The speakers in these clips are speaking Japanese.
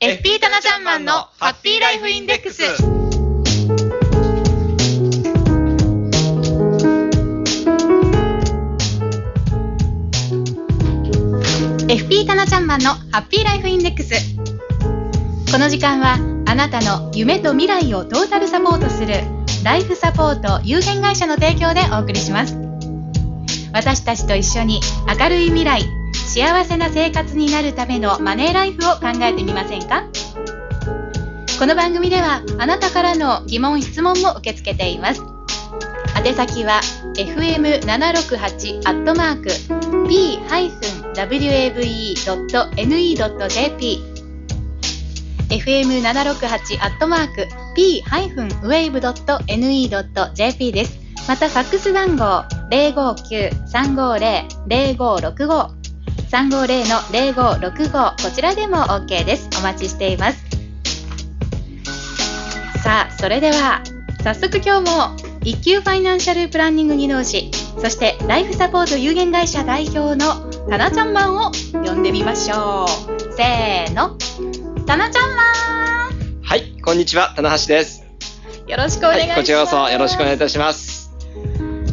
FP タナちゃんマンのハッピーライフインデックス。FP タナちゃんマンのハッピーライフインデックス。この時間はあなたの夢と未来をトータルサポートするライフサポート有限会社の提供でお送りします。私たちと一緒に明るい未来幸せな生活になるためのマネーライフを考えてみませんか？この番組ではあなたからの疑問質問も受け付けています。宛先は fm768 アットマーク p-wave.ne.jp fm768 アットマーク p-wave.ne.jp です。またファックス番号059-350-0565 350-0565こちらでも OK です。お待ちしています。さあそれでは早速今日も一級ファイナンシャルプランニング技能士そしてライフサポート有限会社代表のタナちゃんマンを呼んでみましょう。せーの。タナちゃんマン。はいこんにちは。棚橋です。よろしくお願いします、はい、こちらこそよろしくお願いいたします。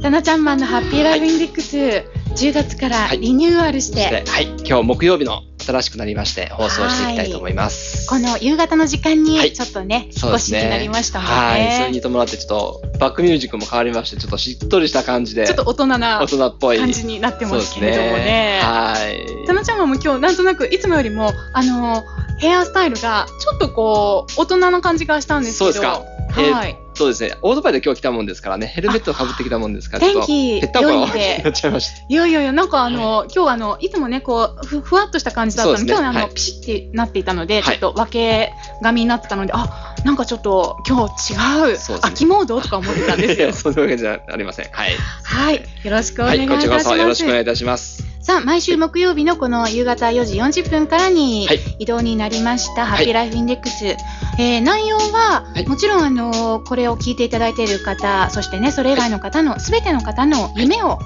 タナちゃんマンのハッピーライフインデックス、はい10月からリニューアルして、はい、はい、今日木曜日の新しくなりまして放送していきたいと思います。この夕方の時間にちょっとね、はい、少しになりましたもんね。はい、それに伴ってちょっとバックミュージックも変わりまして、ちょっとしっとりした感じで、ちょっと大人な大人っぽい感じになってますけれどもね。ねはい。たなちゃんも今日なんとなくいつもよりもあのヘアスタイルがちょっとこう大人な感じがしたんですけど。そうですか。はい。そうですね。オートバイで今日来たもんですからね、ヘルメットをかぶってきたもんですから、天気減ったころやっちゃいました。いやいやいや、なんかあの、はい、今日あの、いつもね、こう、ふふわっとした感じだったので、ね、今日あの、はい、ピシッてなっていたので、ちょっと分け髪になってたので、あ、なんかちょっと今日違う、秋モードとか思ってたんですよ。そんなわけじゃありません。はい。はい。よろしくお願いいたします。はい、こちらこそよろしくお願いいたします。さあ、毎週木曜日のこの夕方4時40分からに移動になりました、ハッピーライフインデックス。えー、内容は、もちろん、あのこれを聞いていただいている方、そしてね、それ以外の方の、すべての方の夢を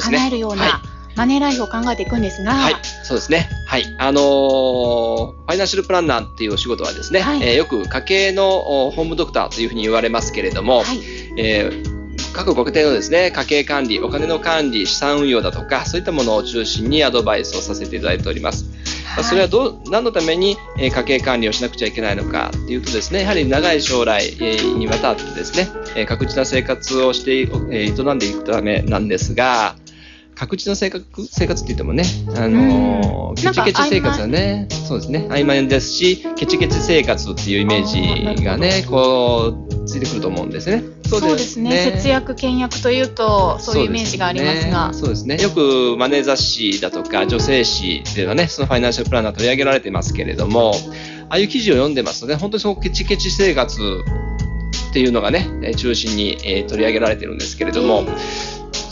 叶えるような、マネーライフを考えていくんですが、はい、そうですね。はい。あのー、ファイナンシャルプランナーっていうお仕事はですね、はい、えー、よく家計のホームドクターというふうに言われますけれども、はい、えー各ご家庭のですね、家計管理、お金の管理、資産運用だとか、そういったものを中心にアドバイスをさせていただいております。はい、それはどう、何のために、え家計管理をしなくちゃいけないのかっていうとですね、やはり長い将来、えにわたってですね、え確実な生活をして、え営んでいくためなんですが、確実な生活生活って言ってもね、あのー、ケチケチ生活はね、そうですね、曖昧ですし、ケチケチ生活っていうイメージがね、こう、ついてくると思うんですね。そうですね。節約倹約というとそういうイメージがありますが。そうですね、ね、よくマネー雑誌だとか女性誌ではねそのファイナンシャルプランナー取り上げられてますけれどもああいう記事を読んでますとね本当にそのケチケチ生活っていうのがね中心に取り上げられてるんですけれども、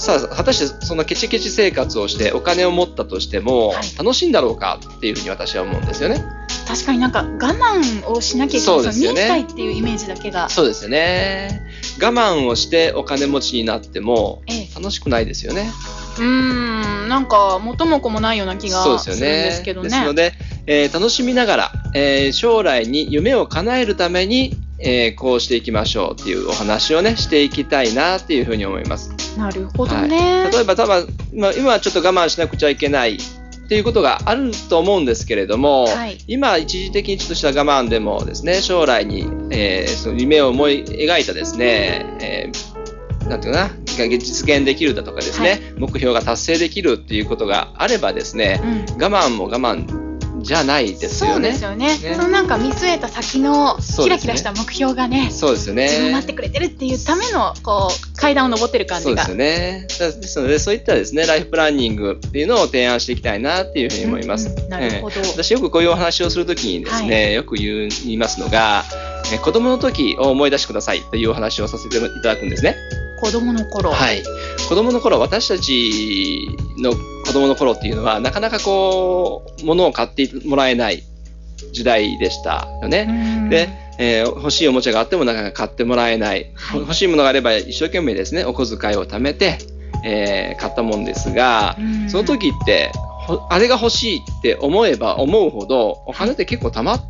さあ果たしてそのケチケチ生活をしてお金を持ったとしても、楽しいんだろうかっていうふうに私は思うんですよね。確かになんか我慢をしなきゃいけないそうですよね。っていうイメージだけがそうですよね。我慢をしてお金持ちになっても楽しくないですよね、ええ、うんなんか元も子もないような気がするんですけどね。ですので、えー、楽しみながら、えー、将来に夢を叶えるためにえー、こうしていきましょうっていうお話をねしていきたいなっていうふうに思います。なるほどね。はい、例えば多分今はちょっと我慢しなくちゃいけないっていうことがあると思うんですけれども、はい、今一時的にちょっとした我慢でもですね将来に、えー、その夢を思い描いたですね、えー、なんていうかな実現できるだとかですね、はい、目標が達成できるっていうことがあればですね、うん、我慢も我慢じゃないですよね。そうですよね。ねそのなんか見据えた先のキラキラした目標がね、そうですよね。自分待ってくれてるっていうためのこう階段を上ってる感じが。そうですよね。ですのでそういったですねライフプランニングっていうのを提案していきたいなっていうふうに思います。うんうん、なるほど、えー、私よくこういうお話をするときにですね、はい、よく言いますのが、え子供の時を思い出してくださいというお話をさせていただくんですね。子供の頃。はい。子供の頃、私たちの子供の頃っていうのは、なかなかこう、物を買ってもらえない時代でしたよね。で、えー、欲しいおもちゃがあってもなかなか買ってもらえない。はい、欲しいものがあれば一生懸命ですね、お小遣いを貯めて、えー、買ったもんですが、その時って、あれが欲しいって思えば思うほど、お金って結構貯まっ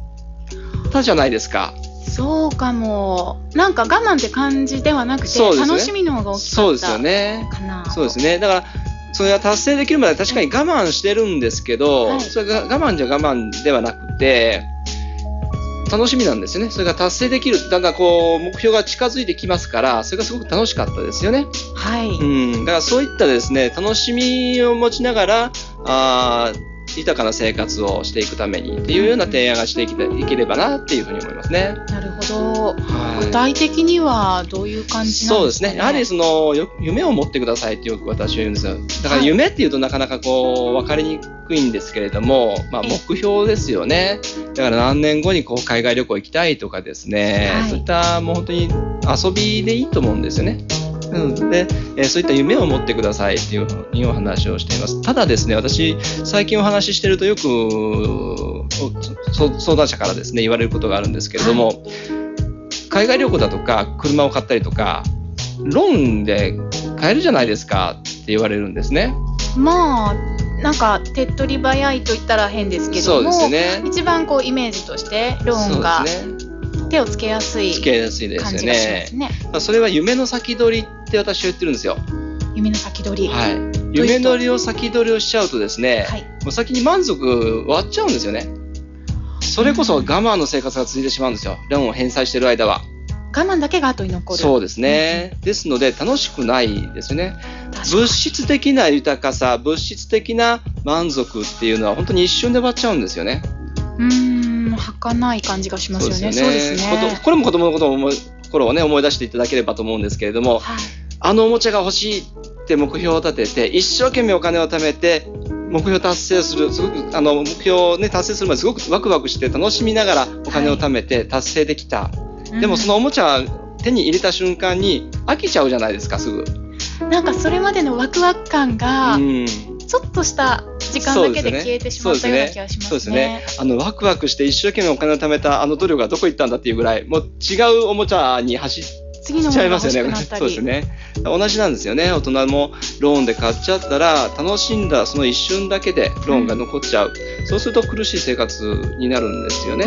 たじゃないですか。そうかも。なんか我慢って感じではなくて、ね、楽しみの方が大きかったそうですよね。そうですね。だから、それが達成できるまで確かに我慢してるんですけど、はい、それが我慢じゃ我慢ではなくて、楽しみなんですよね。それが達成できる。だんだんこう、目標が近づいてきますから、それがすごく楽しかったですよね。はい。うん。だからそういったですね、楽しみを持ちながら、あ豊かな生活をしていくためにっていうような提案がしていければなっていうふうに思いますね。なるほど。はい、具体的にはどういう感じね、そうですね。やはりその夢を持ってくださいってよく私は言うんですよ。だから夢っていうとなかなかこう分かりにくいんですけれども、まあ目標ですよね。だから何年後にこう海外旅行行きたいとかですね、はい、そういったもう本当に遊びでいいと思うんですよね。うん、で、えー、そういった夢を持ってくださいっていうふうにお話をしています。ただですね、私、最近お話ししてるとよく、相談者からですね、言われることがあるんですけれども、はい、海外旅行だとか、車を買ったりとか、ローンで買えるじゃないですかって言われるんですね。まあ、なんか手っ取り早いと言ったら変ですけども、そうですね、一番こうイメージとしてローンが手をつけやすい感じがしますね。すねそれは夢の先取りって私は言ってるんですよ。夢の先取り。はい。夢取りを先取りをしちゃうとですね、はい、もう先に満足終わっちゃうんですよね。それこそ我慢の生活が続いてしまうんですよ。ローンを返済してる間は。我慢だけが後に残る。そうですね。うん、ですので、楽しくないですよね。物質的な豊かさ、物質的な満足っていうのは本当に一瞬で終わっちゃうんですよね。うん、儚い感じがしますよね。そうですね。これも子供のことを思い頃をね、思い出していただければと思うんですけれども、はい、あのおもちゃが欲しいって目標を立てて、一生懸命お金を貯めて、目標達成する、すごく、あの、目標をね、達成するまですごくワクワクして楽しみながらお金を貯めて達成できた。はい、でもそのおもちゃ手に入れた瞬間に飽きちゃうじゃないですか、すぐ。なんかそれまでのワクワク感が、ちょっとした時間だけで消えてしまったような気がしますね。そうですね。あの、ワクワクして一生懸命お金を貯めたあの努力がどこ行ったんだっていうぐらい、もう違うおもちゃに走っ次のちゃいますよね。そうですね。同じなんですよね。大人もローンで買っちゃったら、楽しんだその一瞬だけでローンが残っちゃう。うん、そうすると苦しい生活になるんですよね。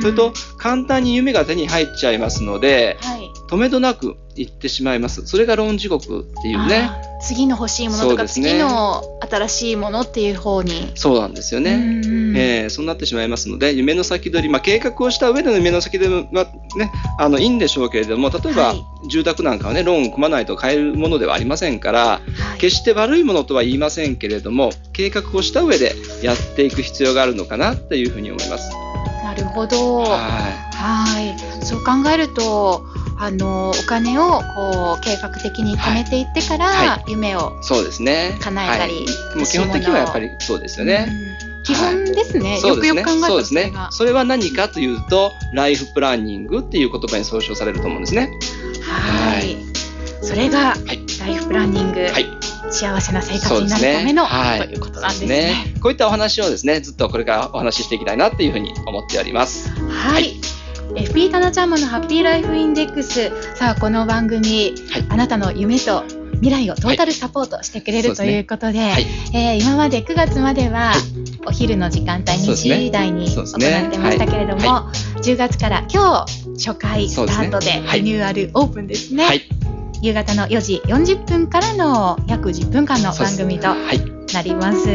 それと、簡単に夢が手に入っちゃいますので、はい、止めどなく行ってしまいます。それがローン地獄っていうね。次の欲しいものとか、ね、次の新しいものっていう方に。そうなんですよね。えー、そうなってしまいますので、夢の先取り、まあ、計画をした上での夢の先取りは、ね、あのいいんでしょうけれども、例えば、はい、住宅なんかはね、ローンを組まないと買えるものではありませんから、はい、決して悪いものとは言いませんけれども、計画をした上でやっていく必要があるのかなというふうに思います。なるほど。はい。はいそう考えると、あのお金をこう計画的に貯めていってから、はい、夢をそうですね。叶えたり、はい、もう基本的にはやっぱりそうですよね。基本ですね、はい、よくよく考えたそうですね。それは何かというとライフプランニングっていう言葉に総称されると思うんですね。はい。それが、ライフプランニング、はい、幸せな生活になるための、ね。はい、ということなんですね、ね、こういったお話をですねずっとこれからお話ししていきたいなっていうふうに思っております。はい。タナちゃんまのハッピーライフインデックス。さあこの番組、はい、あなたの夢と未来をトータルサポートしてくれる、はい、ということで、ねはい、えー、今まで9月まではお昼の時間帯2時台に行ってましたけれども、ねはい、10月から今日初回スタートでリニューアルオープンですね。夕方の4時40分からの約10分間の番組となります。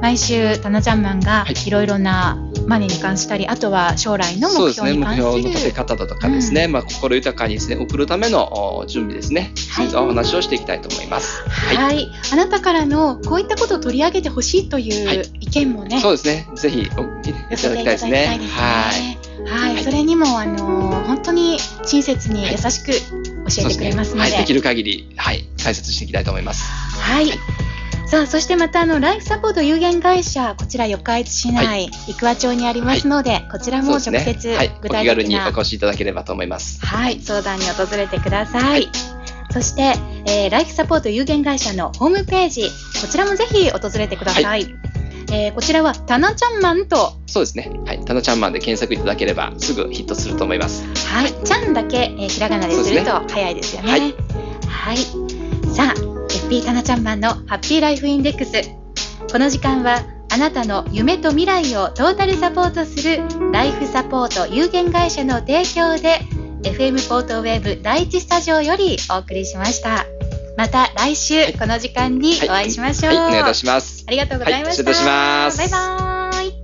毎週、タナちゃんマンがい。ろいろなマネーに関したり、あとは将来の目標に関する、ね、目標の立て方だとかですね、うん、まあ、心豊かにですね、送るための準備ですね、はい、お話をしていきたいと思います。はい、はい、あなたからのこういったことを取り上げてほしいという意見もね、はい、そうですね、ぜひおいただきたいですね。はい。はい、それにもあの本当に親切に優しく教えてくれますので、でね、できる限りはい解説していきたいと思います。はい。さあそしてまたあのライフサポート有限会社こちら四日市市内、はい、生桑町にありますので、はい、こちらも直接、ねはい、具体的なお越しいただければと思います。はい。相談に訪れてください、そして、えー、ライフサポート有限会社のホームページこちらもぜひ訪れてください、えー、こちらはタナちゃんマンと。そうですね。はい。タナちゃんマンで検索いただければすぐヒットすると思います。はい。ちゃんだけ、えー、ひらがなですると早いですよね。はい、はい、さあ FP タナちゃんマンのハッピーライフインデックス。この時間はあなたの夢と未来をトータルサポートするライフサポート有限会社の提供で FM ポートウェーブ第一スタジオよりお送りしましたまた来週この時間にお会いしましょう、はい、はい、お願いいたします。ありがとうございました、はい、失礼いたします。バイバイ